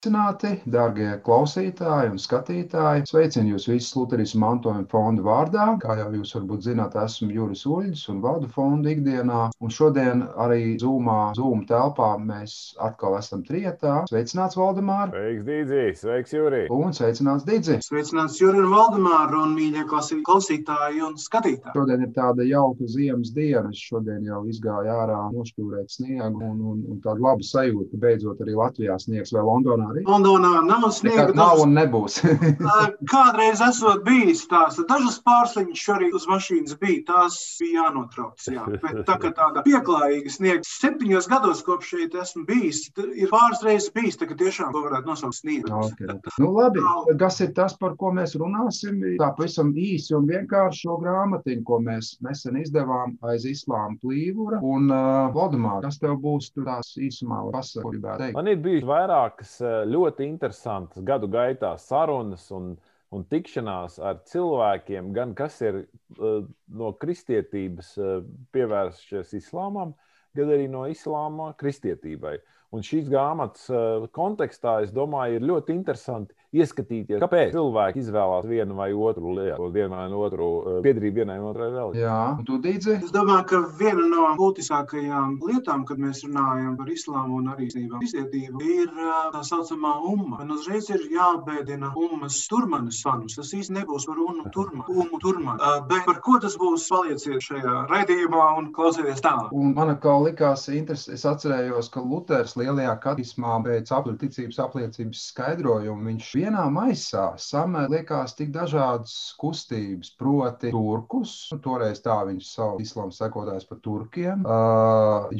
Sveicināti, darbie klausītāji un skatītāji! Sveicinu jūs visus Lutheras mantojuma fonda vārdā. Kā jau jūs varbūt zināt, esmu Juris Uļģis un vadu fondu ikdienā. Un šodien arī Zoomā, Zoom telpā mēs atkal esam trietā. Sveicināts, Valdemār! Sveiks, Dīdzi! Sveiks, Juri! Un sveicināts, Dīdzi! Sveicināts, Juri un Valdemār un mīļie klausītāji un skatītāji! Šodien ir tāda jauka ziemas diena. Es šodien jau izgāju ārā nošķūrēt sniegu un, un, un tādu labu sajūtu, ka beidzot arī Latvijā sniegs vai Londonā arī. Londonā nav sniega. Nav un nebūs. Kādreiz esot bijis tās, dažas pārsliņas šorīt uz mašīnas bija, tās bija jānotrauc. Jā. Bet tā kā tāda pieklājīga sniega, septiņos gados kopš šeit esmu bijis, ir pāris reizes bijis, tā ka tiešām to varētu nosaukt sniegu. Okay. Nu, labi, kas ir tas, par ko mēs runāsim? Tā pavisam īsi un vienkārši šo grāmatiņu, ko mēs nesen izdevām aiz islāma plīvura. Un, uh, Valdemār, kas tev būs tur tās īsumā pasaka, ko gribētu teikt? Man ir bijuši vairākas ļoti interesantas gadu gaitā sarunas un, un tikšanās ar cilvēkiem, gan kas ir uh, no kristietības uh, pievērsušies islāmam, gan arī no islāma kristietībai. Un šīs grāmatas uh, kontekstā, es domāju, ir ļoti interesanti ieskatīties, kāpēc cilvēki izvēlās vienu vai otru lietu, vienu vai otru piedrību vienai vai otrai reliģijai. Jā, tu dīdzi? Es domāju, ka viena no būtiskākajām lietām, kad mēs runājam par islāmu un arī kristietību, ir tā saucamā umma. Man uzreiz ir jābēdina ummas turmanis fanus. Tas īsti nebūs par unu turmanu, umu turmanu. Bet par ko tas būs, palieciet šajā raidījumā un klausieties tālāk. Un man kā likās interesanti, es atcerējos, ka Luters lielajā katismā pēc aplicības apliecības skaidrojumu viņš vienā maisā samēliekas tik dažādas kustības, proti, turkus, nu, toreiz tā viņš sauc islāma sekotājs par turkiem,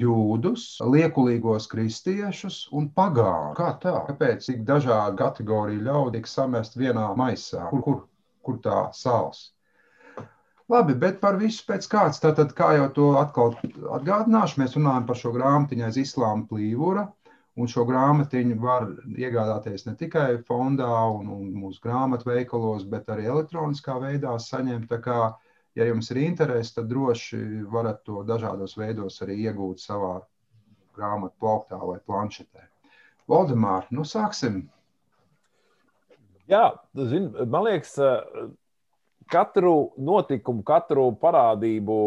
jūdus, liekulīgos kristiešus un pagānu. Kā tā? Kāpēc tik dažādu kategoriju ļaudu tiek samest vienā maisā? Kur, kur, kur tā sāls? Labi, bet par visu pēc kāds. Tātad, kā jau to atkal atgādināšu, mēs runājam par šo grāmatiņu aiz islāma plīvura. Un šo grāmatiņu var iegādāties ne tikai fondā un, un mūsu grāmatveikalos, bet arī elektroniskā veidā saņemt. Tā kā, ja jums ir interese, tad droši varat to dažādos veidos arī iegūt savā grāmatu plauktā vai planšetē. Valdemār, nu sāksim! Jā, zin, man liekas, katru notikumu, katru parādību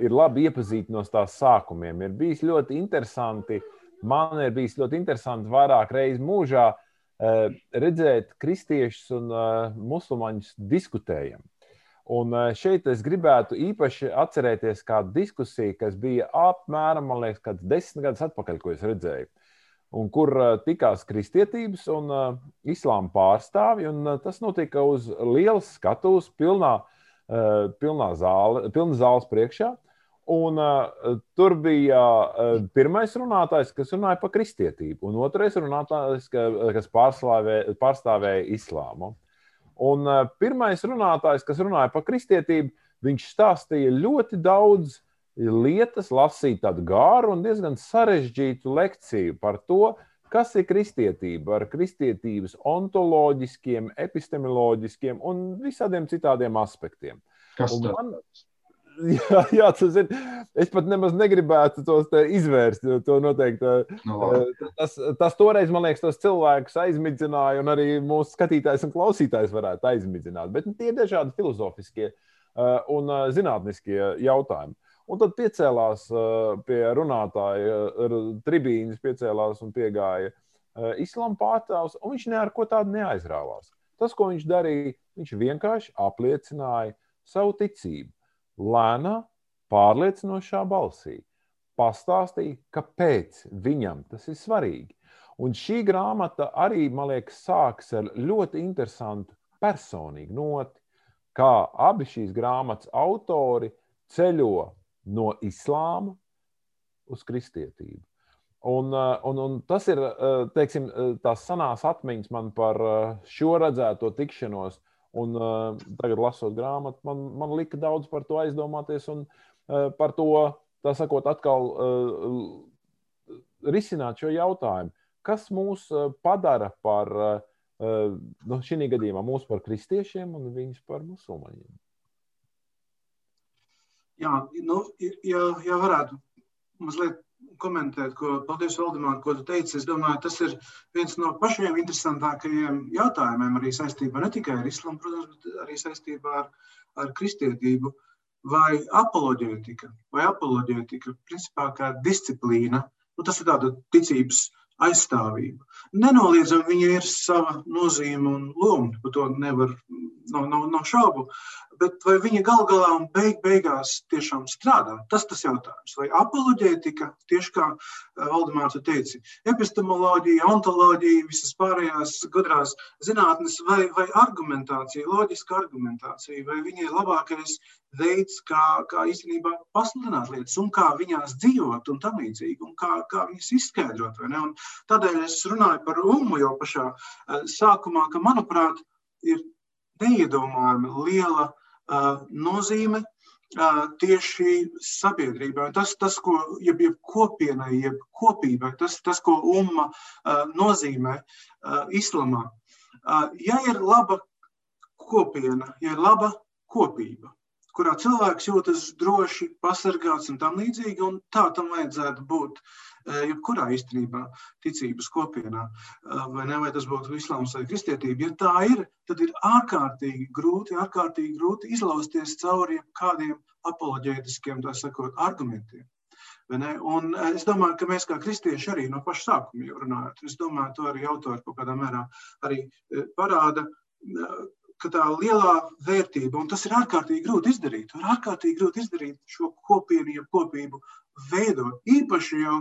ir labi iepazīt no tās sākumiem. Ir bijis ļoti interesanti uh, man ir bijis ļoti interesanti vairāk reizes mūžā uh, redzēt kristiešus un uh, musulmaņus diskutējam. Un uh, šeit es gribētu īpaši atcerēties kādu diskusiju, kas bija apmēram, man liekas, kāds desmit gadus atpakaļ, ko es redzēju. Un kur tikās kristietības un islāma pārstāvji. Un, tas notika uz lielas skatuves, pilnā, pilnā zāle, pilna zāles priekšā. Uh, Un, uh, tur bija uh, pirmais runātājs, kas runāja par kristietību, un otrais runātājs, ka, kas pārstāvēja, pārstāvēja islāmu. Un, uh, pirmais runātājs, kas runāja par kristietību, viņš stāstīja ļoti daudz lietas, lasīja tādu gāru un diezgan sarežģītu lekciju par to, kas ir kristietība ar kristietības ontoloģiskiem, epistemoloģiskiem un visādiem citādiem aspektiem. Kas tas ir? Jā, jā tas ir. Es pat nemaz negribētu tos izvērst. To noteikti, no, nu, tas, tas toreiz, man liekas, tos cilvēkus aizmidzināja, un arī mūsu skatītājs un klausītājs varētu aizmidzināt. Bet tie ir dažādi filozofiskie un zinātniskie jautājumi. Un tad piecēlās pie runātāja tribīnes, piecēlās un piegāja islāma pārstāvs, un viņš ne ar ko tādu neaizrāvās. Tas, ko viņš darīja, viņš vienkārši apliecināja savu ticību lēnā, pārliecinošā balsī pastāstīja, kāpēc viņam tas ir svarīgi. Un šī grāmata arī, man liekas, sākas ar ļoti interesantu personīgu noti, kā abi šīs grāmatas autori ceļo no islāma uz kristietību. Un, uh, un, un tas ir uh, teiksim, uh, tās sanās atmiņas man par šo redzēto tikšanos Un, uh, tagad, lasot grāmatu, man, man lika daudz par to aizdomāties un uh, par to, tā sakot, atkal uh, risināt šo jautājumu. Kas mūs padara par, uh, nu, šī gadījumā, mūs par kristiešiem un viņus par musulmaņiem? Jā, nu, ja, ja varētu mazliet komentēt, ko paldies Valdemār, ko tu teici. Es domāju, tas ir viens no pašiem interesantākajiem jautājumiem arī saistībā ne tikai ar islamu, protams, bet arī saistībā ar, ar kristietību. Vai apoloģētika, vai apoloģētika, principā kā disciplīna, nu, tas ir tāda ticības aizstāvība. Nenoliedzami viņa ir sava nozīme un loma, par to nevar, nav, nav, nav šaubu bet vai viņa gal galā un beig beigās tiešām strādā? Tas tas jautājums. Vai apoloģētika, tieši kā eh, Valdemārs teica, epistemoloģija, ontoloģija, visas pārējās gudrās zinātnes, vai, vai argumentācija, loģiska argumentācija, vai viņa ir labākais veids, kā, kā īstenībā pasludināt lietas, un kā viņās dzīvot, un tam līdzīgi, un kā, kā viņas izskaidrot. Tādēļ es runāju par ummu jau pašā eh, sākumā, ka, manuprāt, ir neiedomājami liela nozīme tieši sabiedrībai. Tas, tas ko jeb, jeb kopienai, jeb kopībai, tas, tas ko umma nozīmē islamā. Ja ir laba kopiena, ja ir laba kopība, kurā cilvēks jūtas droši, pasargāts un tam līdzīgi, un tā tam vajadzētu būt. Eh, jebkurā īstenībā ticības kopienā, eh, vai, ne, vai tas būtu islāms vai kristietība. Ja tā ir, tad ir ārkārtīgi grūti, ārkārtīgi grūti izlausties cauri kādiem apoloģētiskiem sakot, argumentiem. Un eh, es domāju, ka mēs kā kristieši arī no paša sākuma jau runājam. Es domāju, to arī autori kaut kādā mērā arī parāda, ka tā lielā vērtība, un tas ir ārkārtīgi grūti izdarīt, ir ārkārtīgi grūti izdarīt šo kopienu, ja kopību veidot. Īpaši jau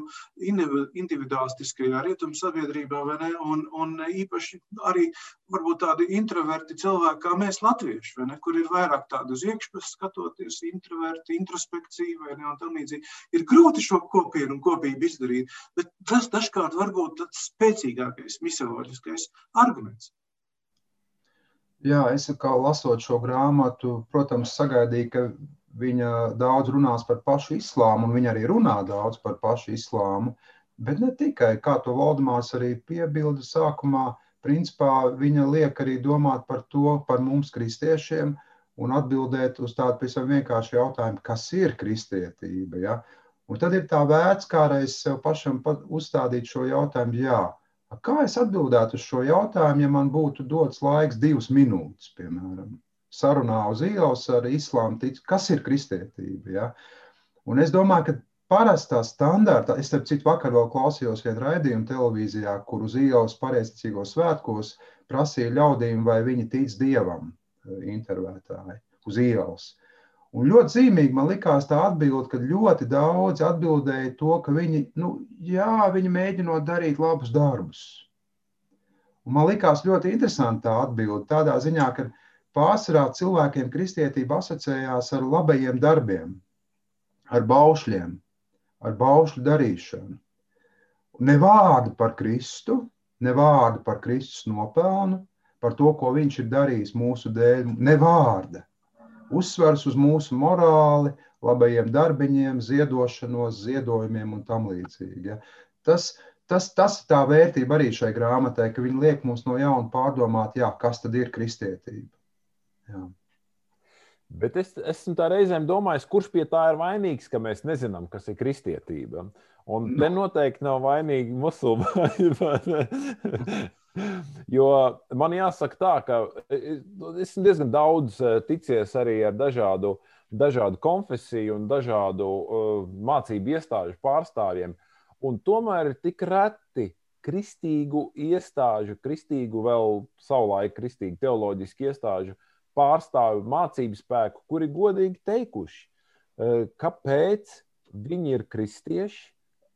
individualistiskajā rietumu sabiedrībā, un, un īpaši arī varbūt tādi introverti cilvēki, kā mēs, latvieši, ne, kur ir vairāk tādu uz iekšpusi skatoties, introverti, introspekcija vai ne, un tam līdzīgi. Ir grūti šo kopienu un kopību izdarīt, bet tas dažkārt var būt tas spēcīgākais misioloģiskais arguments. Jā, es kā lasot šo grāmatu, protams, sagaidīju, ka viņa daudz runās par pašu islāmu, un viņa arī runā daudz par pašu islāmu. Bet ne tikai, kā to Valdemārs arī piebilda sākumā, principā viņa liek arī domāt par to, par mums kristiešiem, un atbildēt uz tādu pavisam vienkāršu jautājumu, kas ir kristietība. Ja? Un tad ir tā vērts kādreiz sev pašam uzstādīt šo jautājumu, jā, kā es atbildētu uz šo jautājumu, ja man būtu dots laiks divas minūtes, piemēram sarunā uz ielas ar islāmu ticu, kas ir kristietība. Ja? Un es domāju, ka parastā standarta, es starp citu vakar vēl klausījos vienu raidījumu televīzijā, kur uz ielas pareizticīgos svētkos prasīja ļaudīm, vai viņi tic dievam, eh, intervētāji uz ielas. Un ļoti zīmīgi man likās tā atbilde, ka ļoti daudzi atbildēja to, ka viņi, nu, jā, viņi mēģinot darīt labus darbus. Un man likās ļoti interesanti tā atbilde tādā ziņā, ka pārsvarā cilvēkiem kristietība asociējās ar labajiem darbiem, ar baušļiem, ar baušļu darīšanu. Ne vārdu par Kristu, ne vārdu par Kristus nopelnu, par to, ko viņš ir darījis mūsu dēļ, ne vārda. Uzsvars uz mūsu morāli, labajiem darbiņiem, ziedošanos, ziedojumiem un tam līdzīgi. Ja. Tas, tas, tas ir tā vērtība arī šai grāmatai, ka viņi liek mums no jauna pārdomāt, jā, kas tad ir kristietība. Jā. Bet es esmu tā reizēm domājis, kurš pie tā ir vainīgs, ka mēs nezinām, kas ir kristietība. Un te nu. noteikti nav vainīgi musulmaņi. jo man jāsaka tā, ka esmu diezgan daudz eh, ticies arī ar dažādu, dažādu konfesiju un dažādu uh, mācību iestāžu pārstāvjiem. Un tomēr ir tik reti kristīgu iestāžu, kristīgu vēl savulaik kristīgu teoloģisku iestāžu uh, pārstāvju mācību spēku, kuri godīgi teikuši, eh, kāpēc viņi ir kristieši,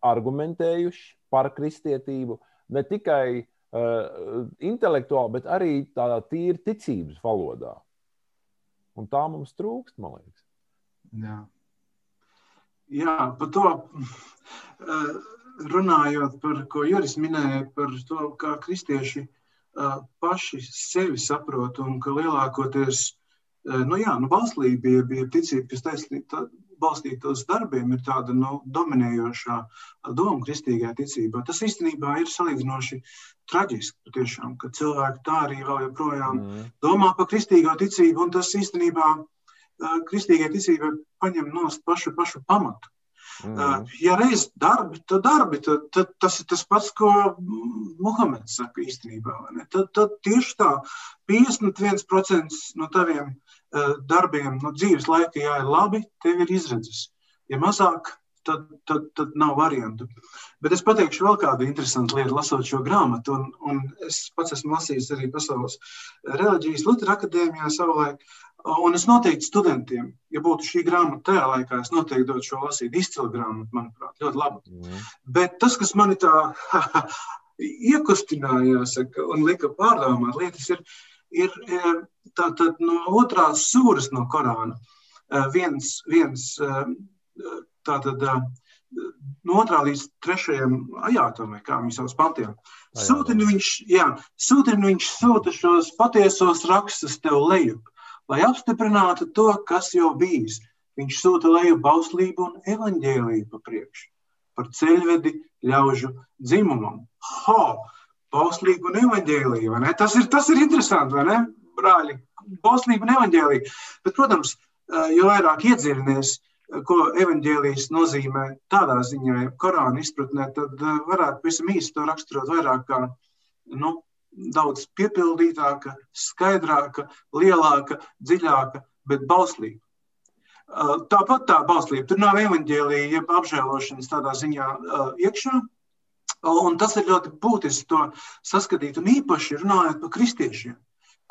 argumentējuši par kristietību ne tikai uh, intelektuāli, bet arī tādā tīri ticības valodā. Un tā mums trūkst, man liekas. Jā, Jā par to uh, runājot, par ko Juris minēja, par to, kā kristieši uh, paši sevi saprot un ka lielākoties nu jā, nu, valstlība, jeb, jeb ticība, kas taisnība, balstīta uz darbiem, ir tāda nu, dominējošā doma kristīgajā ticībā. Tas īstenībā ir salīdzinoši traģiski, patiešām, ka cilvēki tā arī vēl joprojām mm. domā par kristīgo ticību, un tas īstenībā kristīgajai ticībai paņem nost pašu, pašu pamatu. Mm. Ja reiz darbi, tad darbi, tad, tad tas ir tas pats, ko Muhameds saka īstenībā. Tad, tad tieši tā, 51% no taviem uh, darbiem no dzīves laika, ja ir labi, tev ir izredzes. Ja mazāk, tad, tad, tad nav variantu. Bet es pateikšu vēl kādu interesantu lietu, lasot šo grāmatu. Un, un es pats esmu lasījis arī Pasaules reliģijas Lutera akadēmijā savulaik. Un es noteikti studentiem, ja būtu šī grāmata tajā laikā, es noteikti dotu šo lasīt. Izcila grāmata, manuprāt, ļoti laba. Mm. Bet tas, kas mani tā iekustināja, jāsaka, un lika pārdomāt lietas, ir, ir e, tātad no otrās sūras no Korāna. E, viens, viens e, tātad no otrā līdz trešajam ajātam, vai kā viņi sauc pantiem. Sūtini viņš, jā, sūtini viņš sūta šos patiesos rakstus tev lejup lai apstiprinātu to, kas jau bijis. Viņš sūta leju bauslību un evaņģēlību pa priekšu par ceļvedi ļaužu dzimumam. Ho! Bauslība un evaņģēlīja, vai ne? Tas ir, tas ir interesanti, vai ne, brāļi? Bauslība un evaņģēlīja. Bet, protams, jo vairāk iedziļinies, ko evaņģēlijas nozīmē tādā ziņā, Korāna izpratnē, tad varētu pavisam īsti to raksturot vairāk kā nu, daudz piepildītāka, skaidrāka, lielāka, dziļāka, bet bauslība. Tāpat tā bauslība. Tur nav evaņģēlīja, jeb apžēlošanas tādā ziņā iekšā. Un tas ir ļoti būtiski to saskatīt. Un īpaši runājot par kristiešiem,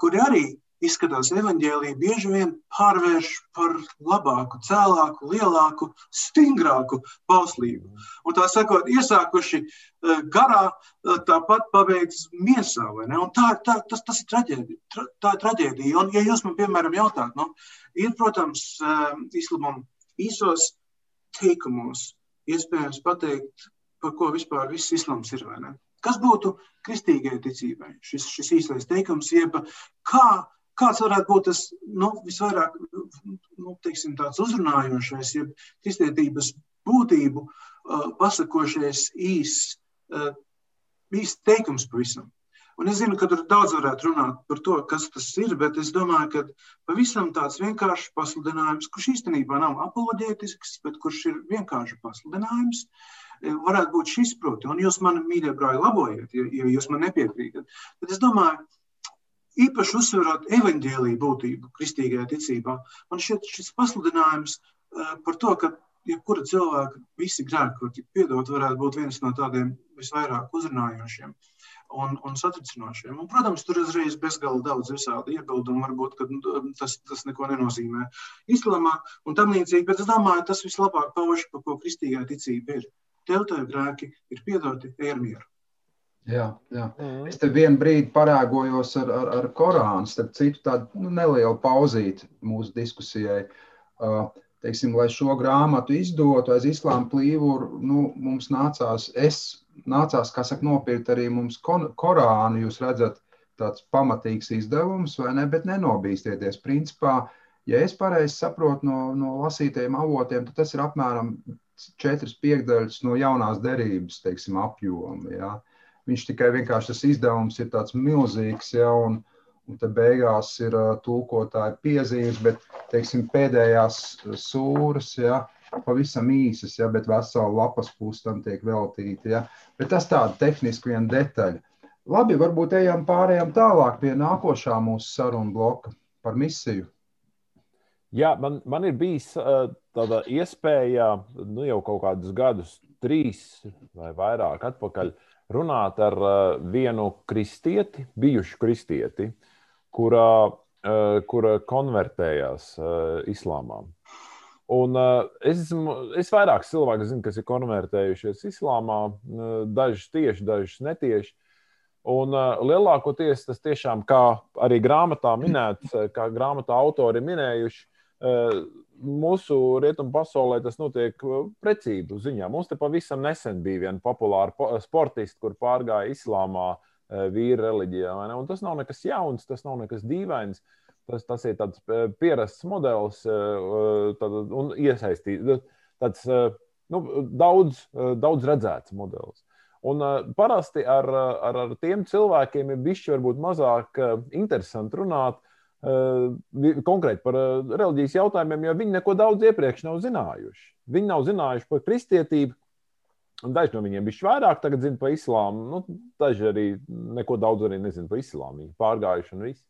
kuri arī izskatās evaņģēlīja bieži vien pārvērš par labāku, cēlāku, lielāku, stingrāku bauslību. Un tā sakot, iesākuši eh, garā, eh, tāpat pabeigts miesā. Tā, tā, tas, tas ir traģēdija. Tā ir traģēdija. Un, ja jūs man, piemēram, jautājat, nu, ir, protams, eh, islamam īsos teikumos iespējams pateikt, par ko vispār viss islams ir. Kas būtu kristīgai ticībai? Šis, šis īsais teikums, jeb kā Kāds varētu būt tas nu, visvairāk nu, teiksim, uzrunājošais, jeb kristietības būtību uh, pasakošais īsts uh, īs teikums pavisam. Un es zinu, ka tur daudz varētu runāt par to, kas tas ir, bet es domāju, ka pavisam tāds vienkāršs pasludinājums, kurš īstenībā nav apoloģētisks, bet kurš ir vienkārši pasludinājums, e, varētu būt šis, proti, un jūs man, mīļie brāļi, labojiet, ja, ja jūs man nepiekrītat. Tad es domāju, īpaši uzsverot evaņģēlīju būtību kristīgajā ticībā. Man šķiet, šis pasludinājums uh, par to, ka jebkura ja cilvēka visi grēki, kur tik piedot, varētu būt viens no tādiem visvairāk uzrunājošiem un, un satricinošiem. Un, protams, tur uzreiz bezgalīgi daudz visādi iebildumu, varbūt tas, tas neko nenozīmē islamā un tam līdzīgi, bet es domāju, tas vislabāk pauž, par ko kristīgā ticība ir. Tev tev grēki ir piedoti, ej ar mieru. Jā, jā. Mm. Es te vienu brīdi parēgojos ar, ar, ar Korānu, starp citu, tādu nu, nelielu pauzīti mūsu diskusijai. Uh, teiksim, lai šo grāmatu izdotu aiz islāma plīvuru, nu, mums nācās, es nācās, kā saka, nopirkt arī mums Korānu. Jūs redzat, tāds pamatīgs izdevums, vai ne, bet nenobīstieties. Principā, ja es pareizi saprotu no, no lasītajiem avotiem, tad tas ir apmēram četras piekdaļas no jaunās derības, teiksim, apjoma. Ja. Uh, Viņš tikai vienkārši tas izdevums ir tāds milzīgs, ja, un, un te beigās ir uh, tulkotāja piezīmes, bet teiksim, pēdējās sūras, ja, pavisam īsas, ja, bet vesela lapas puse tam tiek veltīta. Ja. Bet tas tāda tehniski viena detaļa. Labi, varbūt ejam pārējām tālāk pie nākošā mūsu sarunu bloka par misiju. Jā, man, man ir bijis uh, tāda iespēja nu, jau kaut kādus gadus, trīs vai vairāk atpakaļ, uh, runāt ar uh, vienu kristieti, bijušu kristieti, kura, uh, kura konvertējās uh, islāmā. Un, uh, es, esmu, es vairāk cilvēku zinu, kas ir konvertējušies islāmā, dažus tieši, dažus netieši. Un uh, lielākoties tas tiešām, kā arī grāmatā minēts, kā grāmatā autori minējuši, uh, mūsu rietumu pasaulē tas notiek precīzu ziņā. Mums te pavisam nesen bija viena populāra sportista, kur pārgāja islāmā uh, vīra reliģijā. Tas nav nekas jauns, tas nav nekas dīvains. Tas, tas ir tāds uh, pierasts modelis tad, un iesaistīts. Tāds, nu, daudz, daudz redzēts modelis. Un parasti ar, ar, ar tiem cilvēkiem ir bijis varbūt mazāk interesanti runāt, konkrēti par reliģijas jautājumiem, jo viņi neko daudz iepriekš nav zinājuši. Viņi nav zinājuši par kristietību. Daži no viņiem bija vairāk, tagad zina par islāmu. Nu, daži arī neko daudz arī nezina par islāmu. Viņi pārgājuši un viss.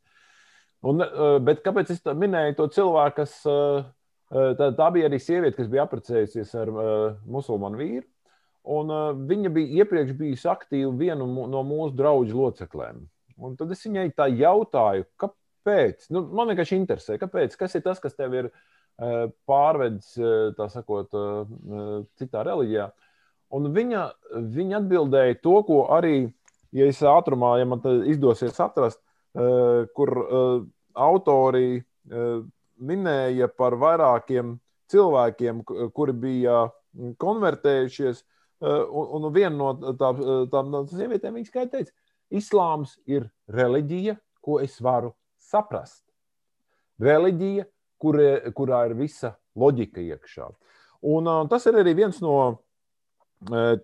Un, bet kāpēc es minēju to cilvēku, kas tā, tā bija arī sieviete, kas bija apprecējusies ar musulmanu vīru? Un, uh, viņa bija iepriekš bijusi aktīva vienu no mūsu draugu locekļiem. Un tad es viņai tā jautāju, kāpēc. Nu, man vienkārši interesē, kāpēc, kas ir tas, kas tev ir uh, pārvedis, uh, tā sakot, uh, citā reliģijā. Un viņa, viņa atbildēja to, ko arī, ja es ātrumā, ja man izdosies atrast, uh, kur uh, autori uh, minēja par vairākiem cilvēkiem, kuri bija konvertējušies Eh, un, un viena no tām, tām no sievietēm viņa skaidri teica, islāms ir reliģija, ko es varu saprast. Reliģija, kur, kurā ir visa loģika iekšā. Un, tas ir arī viens no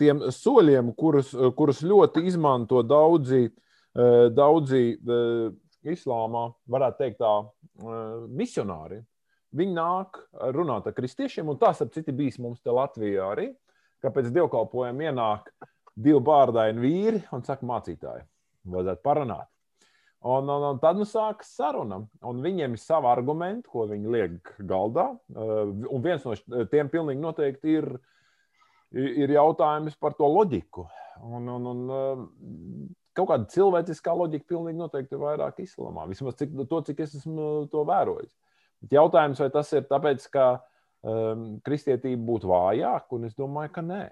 tiem soļiem, kurus, kurus ļoti izmanto daudzi, uh, daudzi uh, islāmā, varētu teikt, tā uh, misionāri. Viņi nāk runāt ar kristiešiem, un tas, ap citu, bijis mums te Latvijā arī. Uh, ka pēc dievkalpojuma ienāk divi bārdaini vīri un saka, mācītāji, vajadzētu parunāt. Un, un, un tad nu sākas saruna. Un viņiem ir savi argumenti, ko viņi liek galdā. Uh, un viens no tiem pilnīgi noteikti ir, ir jautājums par to loģiku. Un, un, un, uh, kaut kāda cilvēciskā loģika pilnīgi noteikti ir vairāk islamā. Vismaz cik, to, cik es esmu to vērojis. Bet jautājums, vai tas ir tāpēc, ka um, kristietība būtu vājāka, un es domāju, ka nē.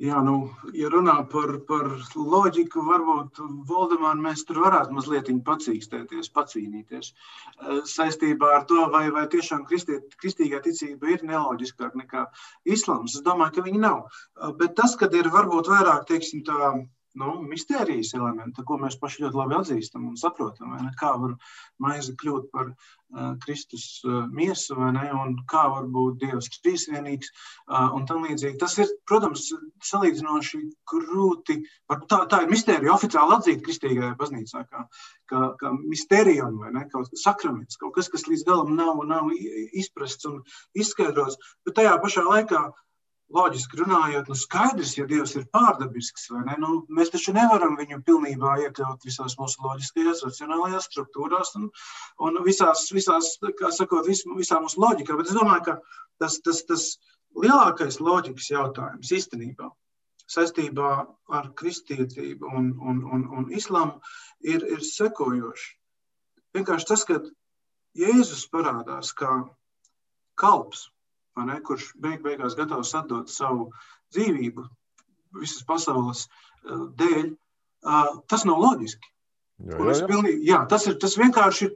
Jā, nu, ja runā par, par loģiku, varbūt Valdemāri mēs tur varētu mazliet pacīkstēties, pacīnīties saistībā ar to, vai, vai tiešām kristiet, kristīgā ticība ir neloģiskāka nekā islāms. Es domāju, ka viņi nav. Bet tas, kad ir varbūt vairāk, teiksim, tā nu, mistērijas elementi, ko mēs paši ļoti labi atzīstam un saprotam. Kā var maize kļūt par uh, Kristus uh, miesu, ne, un kā var būt Dievs trīsvienīgs uh, un tam līdzīgi. Tas ir, protams, salīdzinoši grūti. Tā, tā ir mistērija oficiāli atzīta kristīgajā baznīcā, kā, kā, kā misterijam vai ne, kaut sakraments, kaut kas, kas līdz galam nav, nav izprasts un izskaidrots, bet tajā pašā laikā loģiski runājot, nu skaidrs, ja Dievs ir pārdabisks, vai ne? Nu, mēs taču nevaram viņu pilnībā iekļaut visās mūsu loģiskajās, racionālajās struktūrās un, un visās, visās, kā sakot, vis, visā mūsu loģikā. Bet es domāju, ka tas, tas, tas lielākais loģikas jautājums īstenībā saistībā ar kristietību un, un, un, un islāmu ir, ir sekojoši. Vienkārši tas, ka Jēzus parādās kā kalps, ne, kurš beig beigās gatavs atdot savu dzīvību visas pasaules uh, dēļ, uh, tas nav loģiski. Jā, jā, jā. Pilnīgi, jā, tas, ir, tas vienkārši ir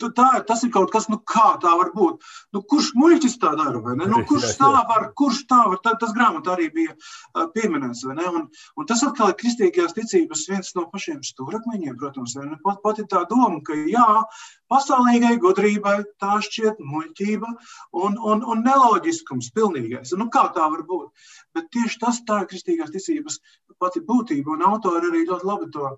tā, tas ir kaut kas, nu, kā tā var būt. Nu, kurš muļķis tā dara? Nu, kurš tā var, kurš tā var? Tā, tas grāmatā arī bija uh, pieminēts. Un, un tas atkal ir kristīgās ticības viens no pašiem stūrakmeņiem, protams. Pat, pat ir tā doma, ka jā, pasaulīgai gudrībai tā šķiet muļķība un, un, un neloģiskums pilnīgais. Nu, kā tā var būt? Bet tieši tas tā ir kristīgās ticības pati būtība, un autori arī ļoti labi to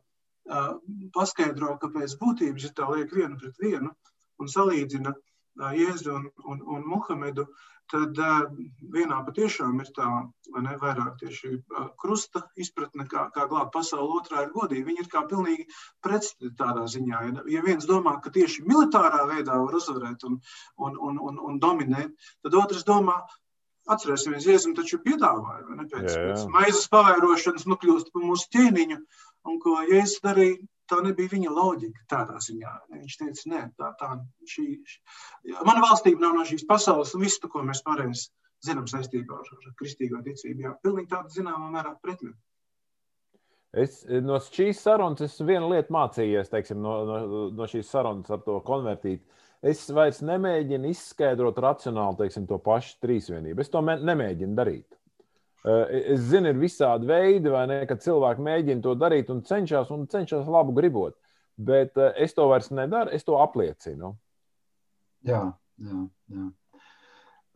paskaidro, kāpēc būtības ir tā liek vienu pret vienu un salīdzina Jēzu un, un, un Muhamedu, tad vienā patiešām ir tā, vai ne, vairāk tieši krusta izpratne, kā, kā glābt pasauli, otrā ir godība. Viņi ir kā pilnīgi pretstati tādā ziņā. Ja viens domā, ka tieši militārā veidā var uzvarēt un, un, un, un, un dominēt, tad otrs domā, Atcerēsimies, Jēzus taču piedāvāja, ne, pēc, jā, jā. pēc maizes pavairošanas nokļūst par mūsu ķēniņu, un ko Jēzus darīja, tā nebija viņa loģika tādā ziņā. Viņš teica, nē, tā, tā šī, šī. mana valstība nav no šīs pasaules, un visu, ko mēs pārējais zinām saistībā ar, ar kristīgo ticību, jā, pilnīgi tāda zināmā mērā pretmeta. Es no šīs sarunas es vienu lietu mācījies, teiksim, no, no, no šīs sarunas ar to konvertītu es vairs nemēģinu izskaidrot racionāli teiksim, to pašu trīsvienību. Es to nemēģinu darīt. Eh, es zinu, ir visādi veidi, ne, kad cilvēki mēģina to darīt un cenšas, un cenšas labu gribot. Bet eh, es to vairs nedaru, es to apliecinu. Jā, jā, jā.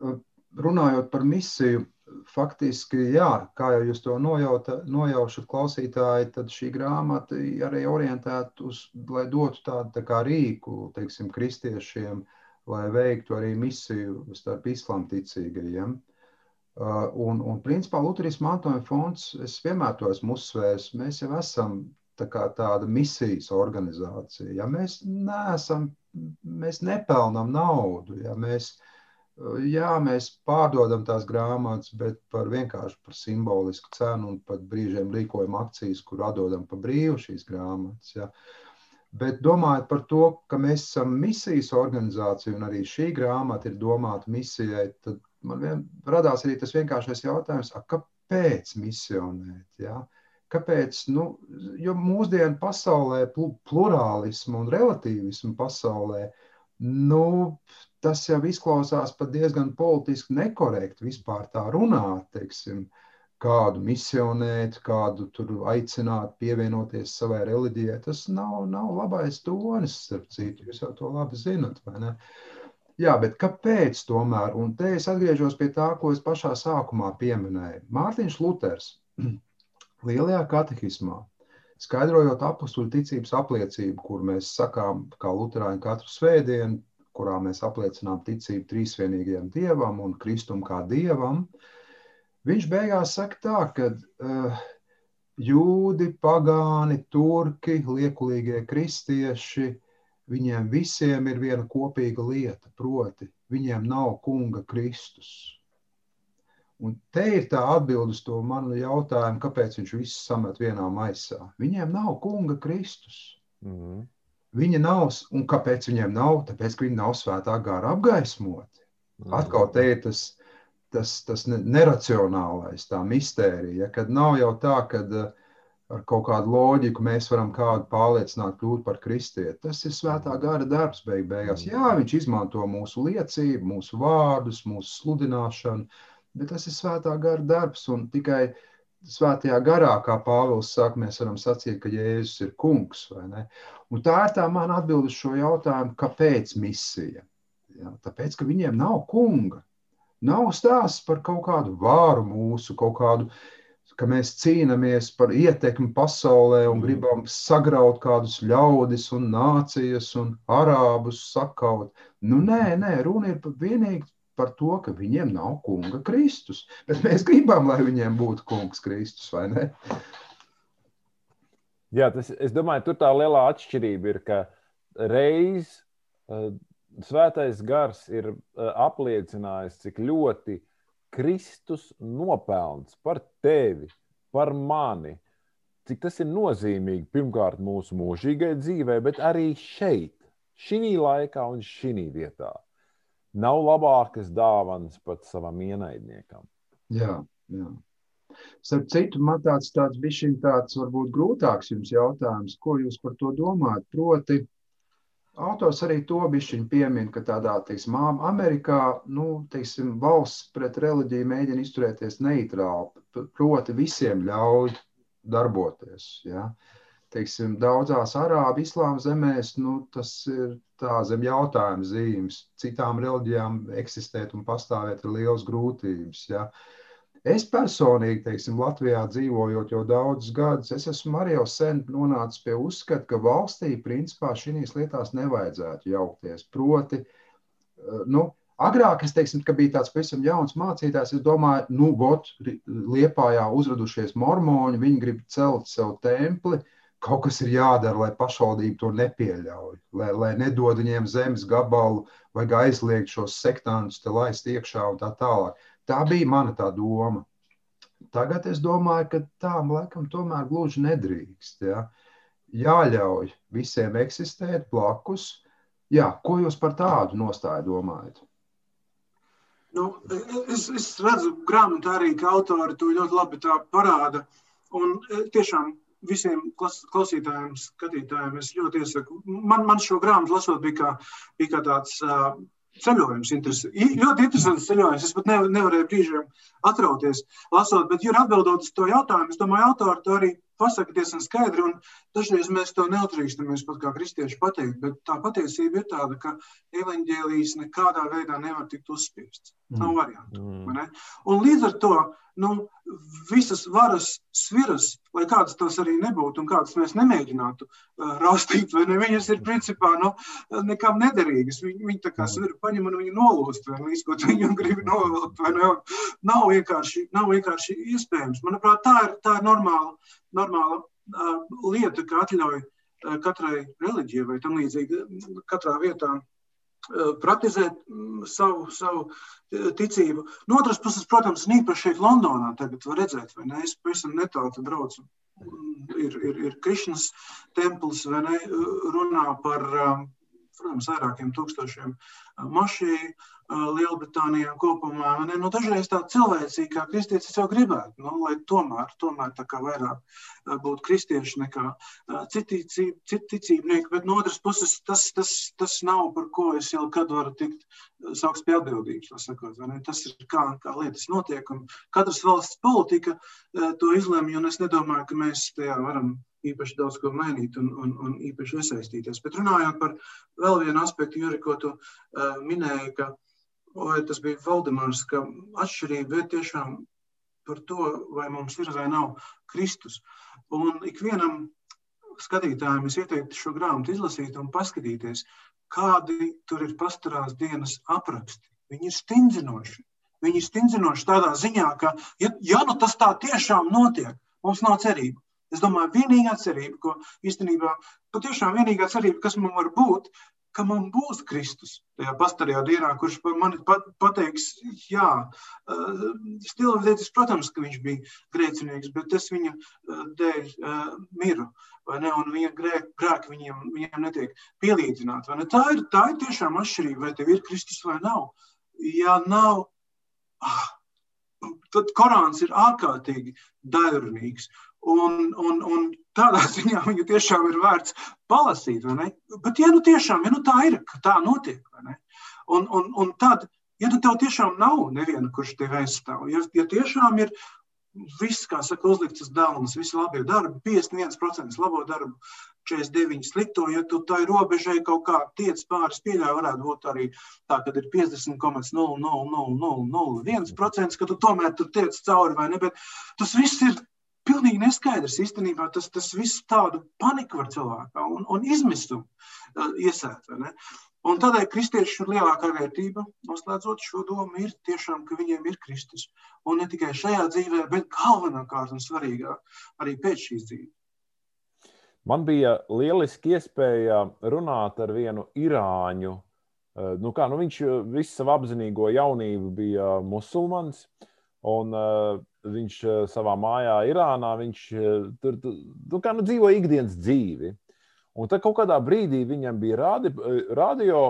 Eh, runājot par misiju, faktiski, jā, kā jau jūs to nojauta, nojaušat, klausītāji, tad šī grāmata arī orientēta uz, lai dotu tādu tā kā rīku, teiksim, kristiešiem, lai veiktu arī misiju starp islām ticīgajiem. Uh, un, un principā Lutheris mantojuma fonds, es vienmēr to esmu uzsvērs, mēs jau esam tā kā tāda misijas organizācija. Ja mēs neesam, mēs nepelnam naudu, ja mēs uh, Jā, mēs pārdodam tās grāmatas, bet par vienkārši par simbolisku cenu un pat brīžiem rīkojam akcijas, kur atdodam pa brīvu šīs grāmatas. Ja. Bet domājot par to, ka mēs esam misijas organizācija un arī šī grāmata ir domāta misijai, tad man vien, radās arī tas vienkāršais jautājums, a, kāpēc misionēt? Ja? Kāpēc? Nu, jo mūsdienu pasaulē, plurālismu un relativismu pasaulē, nu, tas jau izklausās pat diezgan politiski nekorekti vispār tā runāt, teiksim, kādu misionēt, kādu tur aicināt pievienoties savai reliģijai. Tas nav, nav labais tonis, starp citu, jūs jau to labi zinat, vai ne? Jā, bet kāpēc tomēr? Un te es atgriežos pie tā, ko es pašā sākumā pieminēju. Mārtiņš Luters lielajā katehismā, skaidrojot apakstuļu ticības apliecību, kur mēs sakām, kā Luterāņi katru svētdienu, kurā mēs apliecinām ticību trīsvienīgajam dievam un Kristum kā dievam, viņš beigās saka tā, ka uh, jūdi, pagāni, turki, liekulīgie kristieši, viņiem visiem ir viena kopīga lieta, proti, viņiem nav kunga Kristus. Un te ir tā atbilde uz to manu jautājumu, kāpēc viņš visus samet vienā maisā. Viņiem nav kunga Kristus. Mm -hmm. Viņa nav, un kāpēc viņiem nav? Tāpēc, ka viņi nav svētā gara apgaismoti. Mm. Atkal te ir tas, tas, tas neracionālais, tā mistērija, kad nav jau tā, ka eh, ar kaut kādu loģiku mēs varam kādu pārliecināt, kļūt par kristieti. Tas ir svētā gara darbs beig beigās. Jā, viņš izmanto mūsu liecību, mūsu vārdus, mūsu sludināšanu, bet tas ir svētā gara darbs un tikai svētajā garā, kā Pāvils saka, mēs varam sacīt, ka Jēzus ir kungs. Un tā ir tā mana atbilde uz šo jautājumu, kāpēc misija? Ja, tāpēc, ka viņiem nav kunga. Nav stāsts par kaut kādu vāru mūsu, kaut kādu, ka mēs cīnāmies par ietekmi pasaulē un mm. gribam sagraut kādus ļaudis un nācijas un arābus sakaut. Nu, nē, nē, runa ir vienīgi par to, ka viņiem nav kunga Kristus. Bet mēs gribam, lai viņiem būtu kungs Kristus, vai ne? Jā, tas, es domāju, tur tā lielā atšķirība ir, ka reiz uh, svētais gars ir uh, apliecinājis, cik ļoti Kristus nopelns par tevi, par mani, cik tas ir nozīmīgi pirmkārt mūsu mūžīgajai dzīvei, bet arī šeit, šī laikā un šī vietā nav labākas dāvanas pat savam ienaidniekam. Jā, jā. Starp citu, man tāds, tāds bišķiņ tāds varbūt grūtāks jums jautājums, ko jūs par to domājat? Proti, autors arī to bišķiņ piemin, ka tādā, teiksim, Amerikā, nu, teiksim, valsts pret reliģiju mēģina izturēties neitrāli, proti visiem ļauj darboties, ja. Uh, teiksim, daudzās arābu islāma zemēs, nu, tas ir tā zem jautājuma zīmes. Citām reliģijām eksistēt un pastāvēt ir liels grūtības. Ja. Es personīgi, teiksim, Latvijā dzīvojot jau daudzus gadus, es esmu arī jau sen nonācis pie uzskata, ka valstī principā šīs lietās nevajadzētu jaukties. Proti, eh, nu, Agrāk es teiktu, ka bija tāds pavisam jauns mācītājs. Es domāju, nu, got, Liepājā uzradušies mormoņi, viņi grib celt sev templi, kaut kas ir jādara, lai pašvaldība to nepieļauj, lai, lai nedod viņiem zemes gabalu, vajag aizliegt šos sektantus, te laist iekšā un tā tālāk. Tā bija mana tā doma. Tagad es domāju, ka tām laikam tomēr gluži nedrīkst. Ja? Jāļauj visiem eksistēt blakus. Jā, ko jūs par tādu nostāju domājat? Nu, es, es redzu, grāmatā arī, ka autori to ļoti labi parāda. Un e, tiešām visiem klausītājiem, skatītājiem es ļoti iesaku. Man, man šo grāmatu lasot, bija kā, bija kā tāds uh, ceļojums. Interes, ļoti interesants ceļojums. Es pat ne, nevarēju brīžiem atrauties, lasot, bet, ja atbildot uz to jautājumu, es domāju, autori to arī, pasaka diezgan skaidri, un dažreiz mēs to neatrīkstamies pat kā kristieši pateikt, bet tā patiesība ir tāda, ka evaņģēlijas nekādā veidā nevar tikt uzspiests. Mm. Nav variantu. Mm. Un līdz ar to nu, visas varas sviras, lai kādas tās arī nebūtu un kādas mēs nemēģinātu uh, raustīt, vai ne, viņas ir principā nu, nekam nederīgas. Viņi, viņi tā kā sviru paņem un viņi nolūst, vai līdz ko viņam grib novilkt, vai ne. Nav vienkārši, nav vienkārši iespējams. Manuprāt, tā ir, tā ir normāla, normāla uh, lieta, ka atļauj uh, katrai reliģijai vai tam līdzīgi katrā vietā Eh, praktizēt mm, savu, savu ticību. No otras puses, protams, īpaši šeit Londonā tagad var redzēt, vai ne? Es pavisam netālu braucu. Mm, ir, ir, ir Krišnas templis, vai ne? Runā par, eh, protams, vairākiem tūkstošiem mašīnu Lielbritānijā kopumā. Ne? Nu, dažreiz tā cilvēcīgi, kā kristietis jau gribētu, nu, lai tomēr, tomēr tā kā vairāk būtu kristieši nekā citi ticībnieki, bet no otras puses tas, tas, tas nav, par ko es jau kad varu tikt saukts pie atbildības. Sakot, tas ir kā, kā lietas notiek, un katras valsts politika to izlemj, un es nedomāju, ka mēs tajā varam īpaši daudz ko mainīt un, un, un īpaši iesaistīties. Bet runājot par vēl vienu aspektu, Juri, ko tu uh, minēji, ka vai tas bija Valdemārs, ka atšķirība ir tiešām par to, vai mums ir vai nav Kristus. Un ikvienam skatītājam es ieteiktu šo grāmatu izlasīt un paskatīties, kādi tur ir pastarās dienas apraksti. Viņi ir stingzinoši. Viņi ir stingzinoši tādā ziņā, ka, ja, ja nu tas tā tiešām notiek, mums nav cerība. Es domāju, vienīgā cerība, ko īstenībā, patiešām vienīgā cerība, kas man var būt, ka man būs Kristus tajā pastarajā dienā, kurš man pateiks, jā, uh, stilizētis, protams, ka viņš bija grēcinieks, bet es viņa uh, dēļ uh, miru, vai ne, un viņa grēki viņiem, viņiem netiek pielīdzināti, vai ne. Tā ir, tā ir tiešām atšķirība, vai tev ir Kristus vai nav. Ja nav, ah, tad Korāns ir ārkārtīgi daļrunīgs. Un, un, un tādā ziņā viņu tiešām ir vērts palasīt. Bet, ja nu tiešām ja nu tā ir, ka tā notiek, un, un, un tad, ja nu tev tiešām nav neviena, kurš tevi aizstāv, ja, ja tiešām ir viss, kā saka, uzlikts uz dāvanas, visi labie darbi, 51% labo darbu, 49 slikto, ja tu tai robežai kaut kā tiec pāris pieļauj, varētu būt arī tā, ka ir 50,00001%, ka tu tomēr tur tiec cauri vai ne, bet tas viss ir pilnīgi neskaidrs. Īstenībā tas, tas viss tādu paniku var cilvēkā un, un izmisumu uh, iesēt. Un tādēļ kristiešu lielākā vērtība, noslēdzot šo domu, ir tiešām, ka viņiem ir Kristus. Un ne tikai šajā dzīvē, bet galvenokārt un svarīgāk arī pēc šīs dzīves. Man bija lieliski iespēja runāt ar vienu irāņu. Uh, nu kā, nu viņš uh, visu savu apzinīgo jaunību bija musulmanis. Un, uh, viņš eh, savā mājā, Irānā, viņš eh, tur, tur nu, kā, nu, dzīvo ikdienas dzīvi. Un tad kaut kādā brīdī viņam bija radi, eh, radio,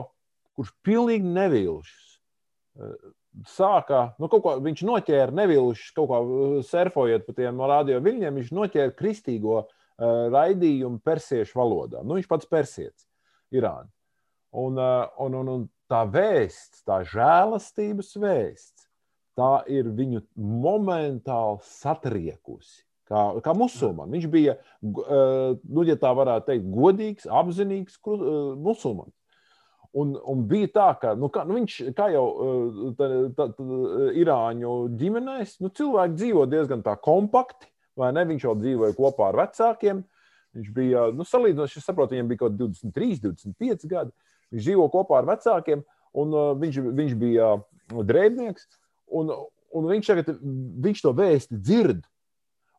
kurš pilnīgi nevilšs. Sākā, nu, ko viņš noķēra nevilšs, kaut kā surfojot pa tiem radio viļņiem, viņš noķēra kristīgo uh, raidījumu persiešu valodā. Nu, viņš pats persietis, Irāna. Un, uh, un, un, un tā vēsts, tā žēlastības vēsts, tā ir viņu momentāli satriekusi. Kā, kā musulmanis. Viņš bija, nu, ja tā varētu teikt, godīgs, apzinīgs musulmanis. Un, un bija tā, ka nu, kā, nu, viņš, kā jau tā, tā, tā, Irāņu ģimenēs, nu, cilvēki dzīvo diezgan kompakti? Viņš jau dzīvoja kopā ar vecākiem. Viņš bija, nu, salīdzinoši, es saprotu, viņam bija kaut 23, 25 gadi. Viņš dzīvo kopā ar vecākiem, un uh, viņš, viņš bija drēbnieks. Un, un viņš, tagad, viņš to vēsti dzird.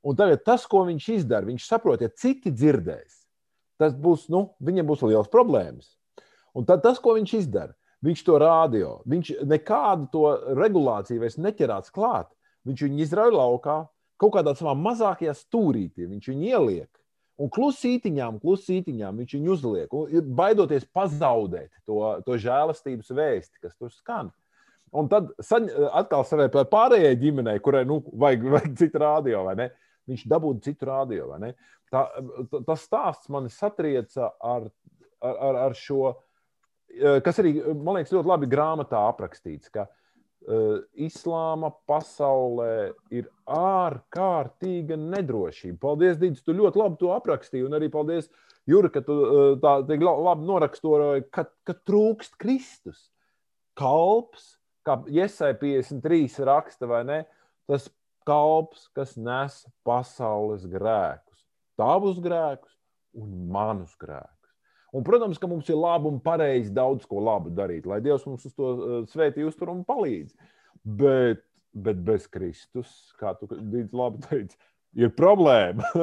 Un tagad tas, ko viņš izdara, viņš saprot, ja citi dzirdēs, tas būs, nu, viņiem būs liels problēmas. Un tad tas, ko viņš izdara, viņš to rādio, viņš nekādu to regulāciju vairs neķerās klāt. Viņš viņu izrauj laukā, kaut kādā savā mazākajā stūrītī, viņš viņu ieliek. Un klusītiņām, klusītiņām viņš viņu uzliek, baidoties pazaudēt to, to žēlastības vēsti, kas tur skan. Un tad saņ, atkal savai pārējai ģimenei, kurai nu, vajag, vajag citu rādio, vai ne? Viņš dabūja citu rādio, vai ne? Tā, tas stāsts man satrieca ar, ar, ar šo, kas arī, man liekas, ļoti labi grāmatā aprakstīts, ka uh, islāma pasaulē ir ārkārtīga nedrošība. Paldies, Dīdis, tu ļoti labi to aprakstīji. Un arī paldies, Jura, ka tu uh, tā tik labi noraksturoji, ka, ka trūkst Kristus. Kalps, kā Iesai 53 raksta, vai ne? Tas kalps, kas nes pasaules grēkus, tavus grēkus un manus grēkus. Un, protams, ka mums ir labi un pareizi daudz ko labu darīt, lai Dievs mums uz to uh, svētī uztur un palīdz. Bet, bet bez Kristus, kā tu labi teici, ir problēma.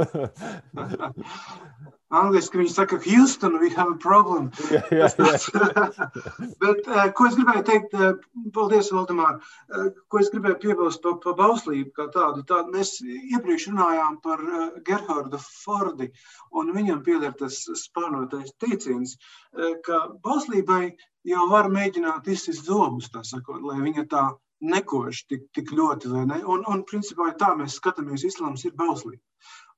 Angliski viņi saka, Houston, we have a problem. jā, jā, jā. Bet, uh, ko es gribēju teikt, uh, paldies, Valdemār, uh, ko es gribēju piebilst par pa bauslību kā tādu. Tā, mēs iepriekš runājām par uh, Gerhardu Fordi, un viņam pieder tas spārnotais teiciens, uh, ka bauslībai jau var mēģināt izsist zobus, tā sakot, lai viņa tā nekož tik, tik ļoti. Ne? Un, un principā tā mēs skatāmies, islāms ir bauslība.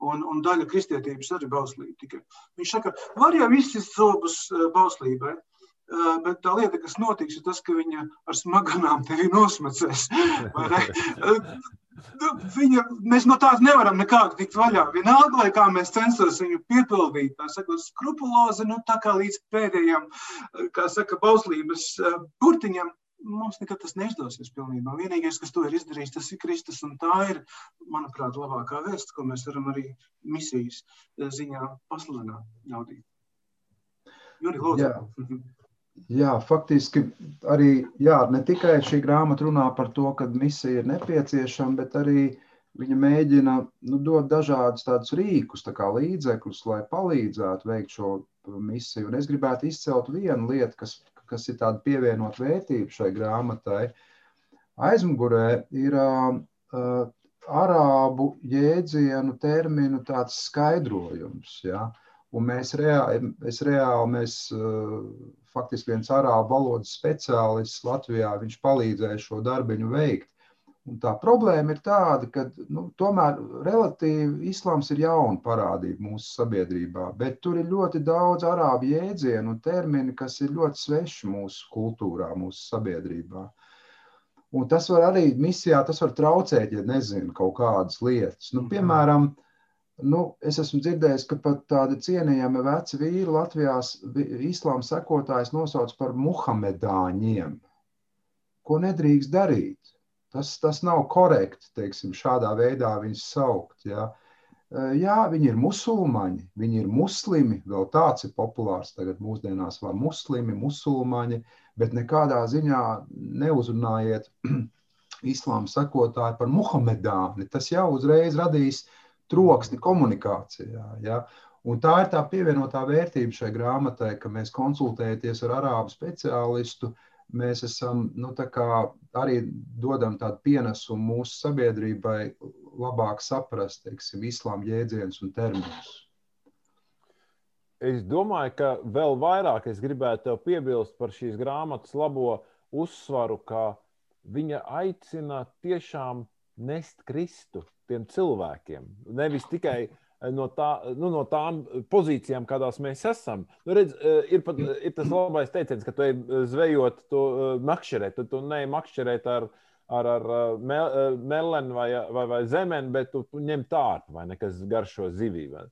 Un, un daļa kristietības arī bauslība. Tikai. Viņš saka, var jau izsist zobus eh, bauslībai, eh, bet tā lieta, kas notiks, ir tas, ka viņa ar smaganām tevi nosmacēs. Nu, viņa, mēs no tās nevaram nekādu tikt vaļā. Vienalga, lai kā mēs censtos viņu piepildīt, tā sakot, skrupulozi, nu tā kā līdz pēdējiem, eh, kā saka, bauslības burtiņam, mums nekad tas neizdosies pilnībā. Vienīgais, kas to ir izdarījis, tas ir Kristus. Un tā ir, manuprāt, labākā vēsts, ko mēs varam arī misijas eh, ziņā pasludināt ļaudīm. Juri, lūdzu. Jā. Jā, faktiski arī jā, ne tikai šī grāmata runā par to, ka misija ir nepieciešama, bet arī viņa mēģina nu, dot dažādus tādus rīkus, tā kā līdzekļus, lai palīdzētu veikt šo misiju. Un es gribētu izcelt vienu lietu, kas kas ir tāda pievienot vērtība šai grāmatai. Aizmugurē ir uh, arābu jēdzienu terminu tāds skaidrojums. Ja? Un mēs reāli, es reāli, mēs uh, faktiski viens arābu valodas speciālists Latvijā, viņš palīdzēja šo darbiņu veikt. Un tā problēma ir tāda, ka nu, tomēr relatīvi islāms ir jauna parādība mūsu sabiedrībā, bet tur ir ļoti daudz arābu jēdzienu un termini, kas ir ļoti sveši mūsu kultūrā, mūsu sabiedrībā. Un tas var arī misijā, tas var traucēt, ja nezinu kaut kādas lietas. Nu, piemēram, nu, es esmu dzirdējis, ka pat tādi cienījami veci vīri Latvijā islāma sekotājs nosauc par muhamedāņiem, ko nedrīkst darīt. Tas, tas nav korekti, teiksim, šādā veidā viņus saukt. Ja. Jā, viņi ir musulmaņi, viņi ir muslimi, vēl tāds ir populārs tagad mūsdienās, vai muslimi, musulmaņi, bet nekādā ziņā neuzrunājiet islāma sekotāju par muhamedāni. Tas jau uzreiz radīs troksni komunikācijā. Ja? Un tā ir tā pievienotā vērtība šai grāmatai, ka mēs konsultējamies ar arābu speciālistu, uh, mēs esam nu, arī dodam tādu pienesumu mūsu sabiedrībai, labāk saprast teiksim, islāma jēdzienus un terminus. Es domāju, ka vēl vairāk es gribētu piebilst par šīs grāmatas labo uzsvaru, ka viņa aicina tiešām nest Kristu tiem cilvēkiem. Nevis tikai no, tā, nu, no tām pozīcijām, kādās mēs esam. Nu, redz, eh, ir, pat, ir tas labais teiciens, ka tu ej zvejot, tu eh, makšķerē, tu, tu neej makšķerēt ar, ar, ar mel, eh, melenu vai, vai, vai zemeni, bet tu ņem tārtu vai nekas garšo zivību.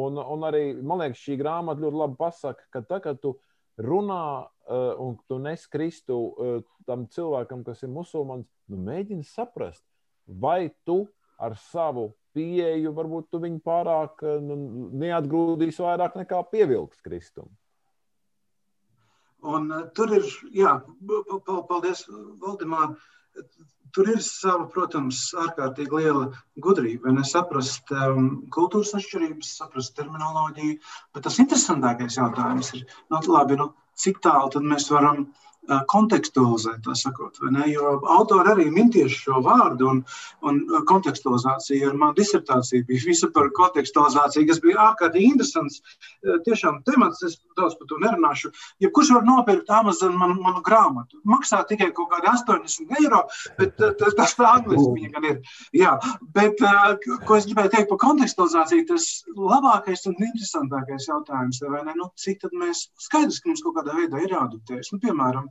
Un, un arī, man liekas, šī grāmata ļoti labi pasaka, ka tā, kad tu runā un tu nes Kristu uh, tam cilvēkam, kas ir musulmanis, nu mēģini saprast, vai tu ar savu pieeju, varbūt tu viņu pārāk eh, nu, neatgrūdīs vairāk nekā pievilks kristumu. Un, uh, tur ir, jā, paldies, Valdemār. Tur ir sava, protams, ārkārtīgi liela gudrība. Saprast um, kultūras atšķirības, saprast terminoloģiju. Bet tas interesantākais jautājums ir, nu, labi, nu, cik tālu mēs varam uh, kontekstualizēt, tā sakot, jo autori arī min tieši šo vārdu un, un kontekstualizāciju. Ar manu disertāciju bija visa par kontekstualizāciju, kas bija ārkārtīgi interesants. Tiešām temats, es daudz par to nerunāšu. Ja kurš var nopirkt Amazon man, manu grāmatu? Maksā tikai kaut kādi 80 eiro, bet tas, tas tā angliski viņa gan ir. Jā, bet, ko es gribēju teikt par kontekstualizāciju, tas labākais un interesantākais jautājums, vai ne? Nu, cik tad mēs skaidrs, ka mums kaut kādā veidā ir jāadaptējas. Nu, piemēram,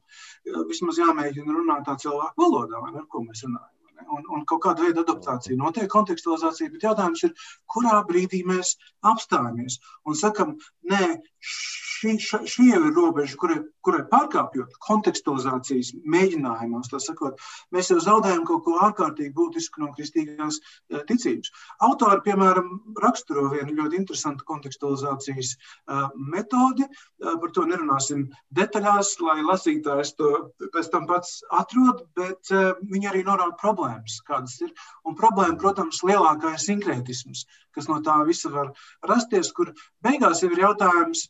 vismaz jāmēģina runāt tā cilvēku valodā, ar ko mēs runājam. Un, un kaut kāda veida adaptācija notiek, kontekstualizācija, bet jautājums ir, kurā brīdī mēs apstājamies un sakam, nē, šī, šī jau ir robeža, kurai, kurai pārkāpjot kontekstualizācijas mēģinājumos, sakot, mēs jau zaudējam kaut ko ārkārtīgi būtisku no kristīgās uh, ticības. Autori, piemēram, raksturo vienu ļoti interesantu kontekstualizācijas uh, metodi, uh, par to nerunāsim detaļās, lai lasītājs to pēc tam pats atrod, bet viņi arī norāda problēmas, kādas ir. Un problēma, protams, lielākā ir sinkrētisms, kas no tā visa var rasties, kur beigās jau ir jautājums,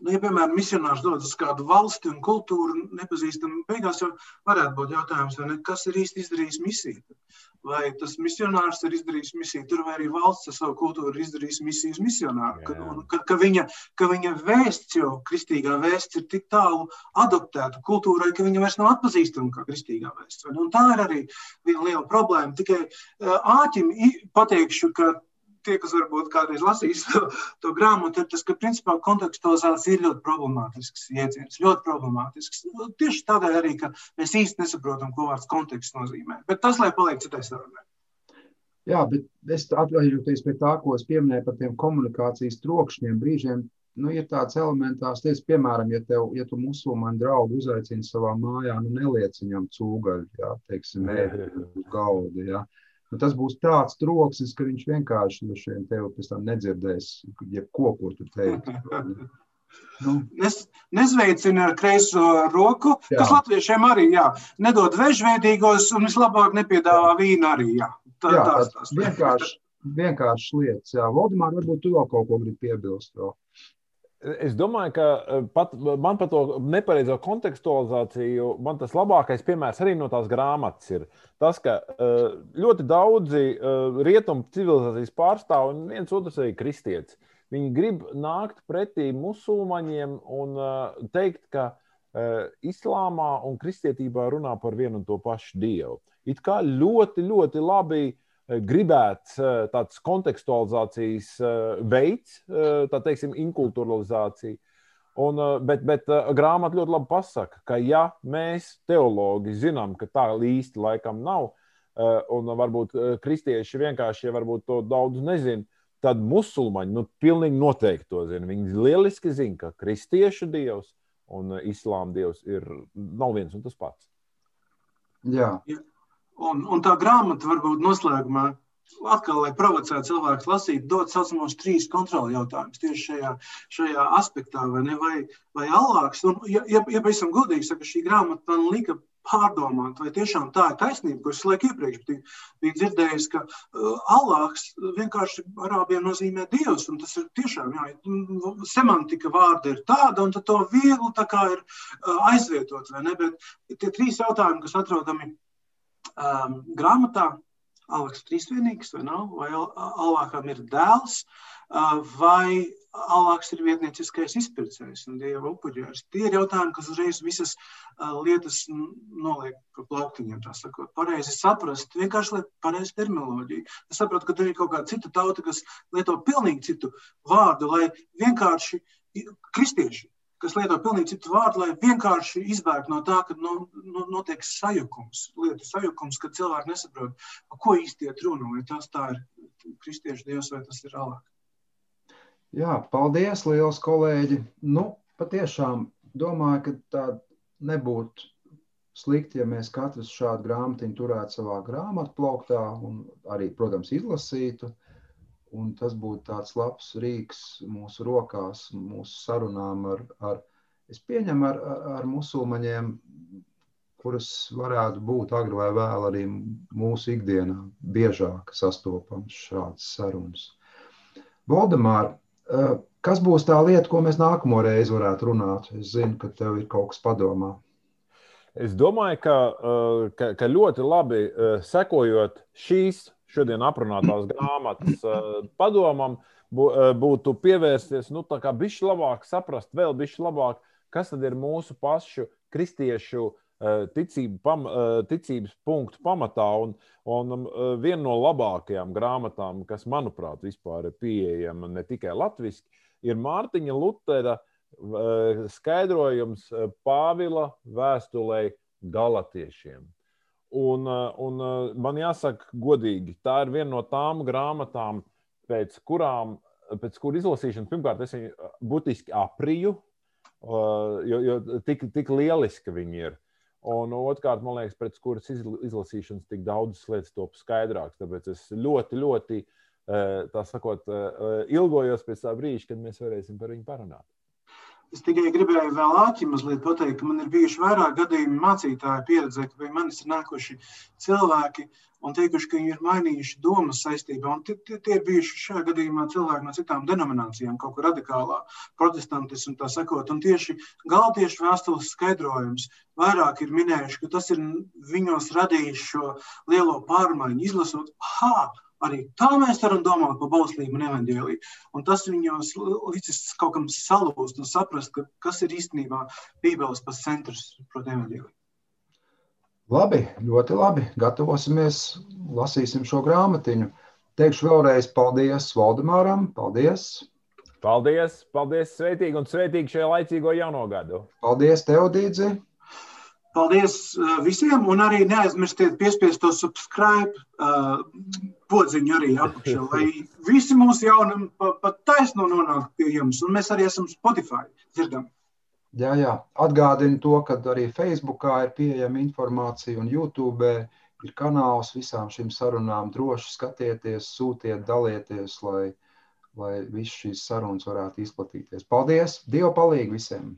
Nu, ja, piemēram, misionārs dodas uz kādu valsti un kultūru nepazīstam, beigās jau varētu būt jautājums, ne, kas ir īsti izdarījis misiju. Vai tas misionārs ir izdarījis misiju tur, vai arī valsts ar savu kultūru ir izdarījis misiju uz misionāru. Ka, un, ka, ka, viņa, ka viņa vēsts, jau kristīgā vēsts, ir tik tālu adoptēta kultūrai, ka viņa vairs nav atpazīstama kā kristīgā vēsts. Un tā ir arī viena liela problēma. Tikai āķim pateikšu, ka tie, kas varbūt kādreiz lasīs to, to grāmatu, ir tas, ka principā kontekstualizācija ir ļoti problemātisks jēdziens. Ļoti problemātisks. Nu, tieši tādēļ arī, ka mēs īsti nesaprotam, ko vārds konteksts nozīmē. Bet tas, lai paliek citai sarunai. Jā, bet es atgriežoties pie tā, ko es pieminēju par tiem komunikācijas trokšņiem, brīžiem, nu, ir tāds elementārs lietas, piemēram, ja, tev, ja tu musulmaņu draugu uzaicini savā mājā, nu, neliec viņam cūgaļu, jā, teiksim, ēdu uz galda, jā. Nu, tas būs tāds troksnis, ka viņš vienkārši no šiem tevi pēc tam nedzirdēs, jebko, ko tu teiksi. Nu. Nes, nezveicina ar kreiso roku, jā. kas latviešiem arī jā, nedod vežveidīgos un vislabāk nepiedāvā vīnu arī. Jā. Tā, jā, tās, tās vienkārši, vienkārši lietas. Jā, Valdemār, varbūt tu vēl kaut ko gribi piebilst. Vēl. Es domāju, ka eh, pat, man par to nepareizo kontekstualizāciju, man tas labākais piemērs arī no tās grāmatas ir tas, ka eh, ļoti daudzi eh, rietumu civilizācijas pārstāvji, un viens otrs arī kristietis, viņi grib nākt pretī musulmaņiem un teikt, ka islāmā un kristietībā runā par vienu un to pašu dievu. It kā ļoti, ļoti labi uh, gribēts eh, tāds kontekstualizācijas eh, veids, eh, tā teiksim, inkulturalizācija. Un, bet, bet grāmata ļoti labi pasaka, ka ja mēs teologi zinām, ka tā īsti laikam nav, un varbūt kristieši vienkārši ja varbūt to daudz nezina, tad musulmaņi nu, pilnīgi noteikti to zina. Viņi lieliski zina, ka kristiešu dievs un islāma dievs ir, nav viens un tas pats. Jā. Un, un tā grāmata varbūt noslēgumā atkal, lai provocētu cilvēkus lasīt, dot saucamos trīs kontroli jautājumus tieši šajā, šajā aspektā, vai, ne, vai, vai Allāks. Un, ja, ja, ja pavisam godīgi saka, šī grāmata man lika pārdomāt, vai tiešām tā ir taisnība, ko es laiku iepriekš biju, biju dzirdējis, ka uh, Allāks vienkārši arābiem nozīmē Dievs, un tas ir tiešām, jā, semantika vārda ir tāda, un to viegli tā kā ir uh, aizvietot, vai ne, bet tie trīs jautājumi, kas atrodami um, grāmatā, Aleks trīsvienīgs vai nav, vai Alākam ir dēls, uh, vai Alāks ir vietnieciskais izpircējs un dieva upuģērs. Tie ir jautājumi, kas uzreiz visas uh, lietas noliek pa plauktiņiem, tā sakot. Pareizi saprast, vienkārši liet pareizi terminoloģiju. Es saprotu, ka tur ir kaut kāda cita tauta, kas lieto pilnīgi citu vārdu, lai vienkārši kristieši kas lieto pilnīgi citu vārdu, lai vienkārši izbēgtu no tā, ka no, no, notiek sajukums, lietu sajukums, kad cilvēki nesaprot, ko īsti iet runa, vai tas tā ir kristiešu dievs, vai tas ir alāk. Jā, paldies, liels kolēģi. Nu, patiešām domāju, ka tā nebūtu slikti, ja mēs katrs šādu grāmatiņu turētu savā grāmatplauktā un arī, protams, izlasītu. Un tas būtu tāds labs rīks mūsu rokās, mūsu sarunām ar, ar es pieņemu, ar, ar musulmaņiem, kuras varētu būt agri vai vēl arī mūsu ikdienā biežāk sastopams šādas sarunas. Valdemār, eh, kas būs tā lieta, ko mēs nākamo reizi varētu runāt? Es zinu, ka tev ir kaut kas padomā. Es domāju, ka, eh, ka, ka ļoti labi eh, sekojot šīs šodien aprunātās grāmatas eh, padomam eh, būtu pievērsties, nu, tā kā bišķi labāk saprast, vēl bišķi labāk, kas tad ir mūsu pašu kristiešu eh, ticība, pam, ticības punktu pamatā. Un, un viena no labākajām grāmatām, kas, manuprāt, vispār ir pieejama ne tikai latviešu, ir Mārtiņa Lutera skaidrojums Pāvila vēstulē Galatiešiem. Un, un man jāsaka, godīgi, tā ir viena no tām grāmatām, pēc kurām, pēc kur izlasīšanas, pirmkārt, es viņu būtiski apriju, jo, jo tik, tik lieliski viņi ir. Un otrkārt, man liekas, pēc kuras izlasīšanas tik daudzas lietas top skaidrākas. Tāpēc es ļoti, ļoti, tā sakot, ilgojos pēc tā brīža, kad mēs varēsim par viņu parunāt. Es tikai gribēju vēl āķi mazliet pateikt, ka man ir bijuši vairāk gadījumi mācītāju pieredzē, ka pie manis ir nākuši cilvēki un teikuši, ka viņi ir mainījuši domas saistībā. Un tie, tie, tie ir bijuši šajā gadījumā cilvēki no citām denominacijām, kaut kur radikālā protestantismu, tā sakot. Un tieši galtiešu vēstules skaidrojums vairāk ir minējuši, ka tas ir viņos radījis šo lielo pārmaiņu, izlasot, ha! Arī tā mēs varam domāt par bauslību un evaņģēliju. Un tas viņos līdzis kaut kam salūst un saprast, ka, kas ir īstenībā Bībeles pats centrs, proti, evaņģēliju. Labi, ļoti labi. Gatavosimies, lasīsim šo grāmatiņu. Teikšu vēlreiz paldies Valdemāram. Paldies! Paldies! Paldies! Sveitīgi un sveitīgi šajā laicīgo jauno gadu! Paldies, tev, Dīdzi! Paldies visiem, un arī neaizmirstiet piespiest to subscribe uh, podziņu arī apakšā, lai visi mūsu jauni pat pa taisno nonāk pie jums, un mēs arī esam Spotify dzirdam. Jā, jā. Atgādinu to, ka arī Facebookā ir pieejama informācija un YouTube ir kanāls visām šīm sarunām. Droši skatieties, sūtiet, dalieties, lai, lai viss šīs sarunas varētu izplatīties. Paldies! Dievu palīgi visiem!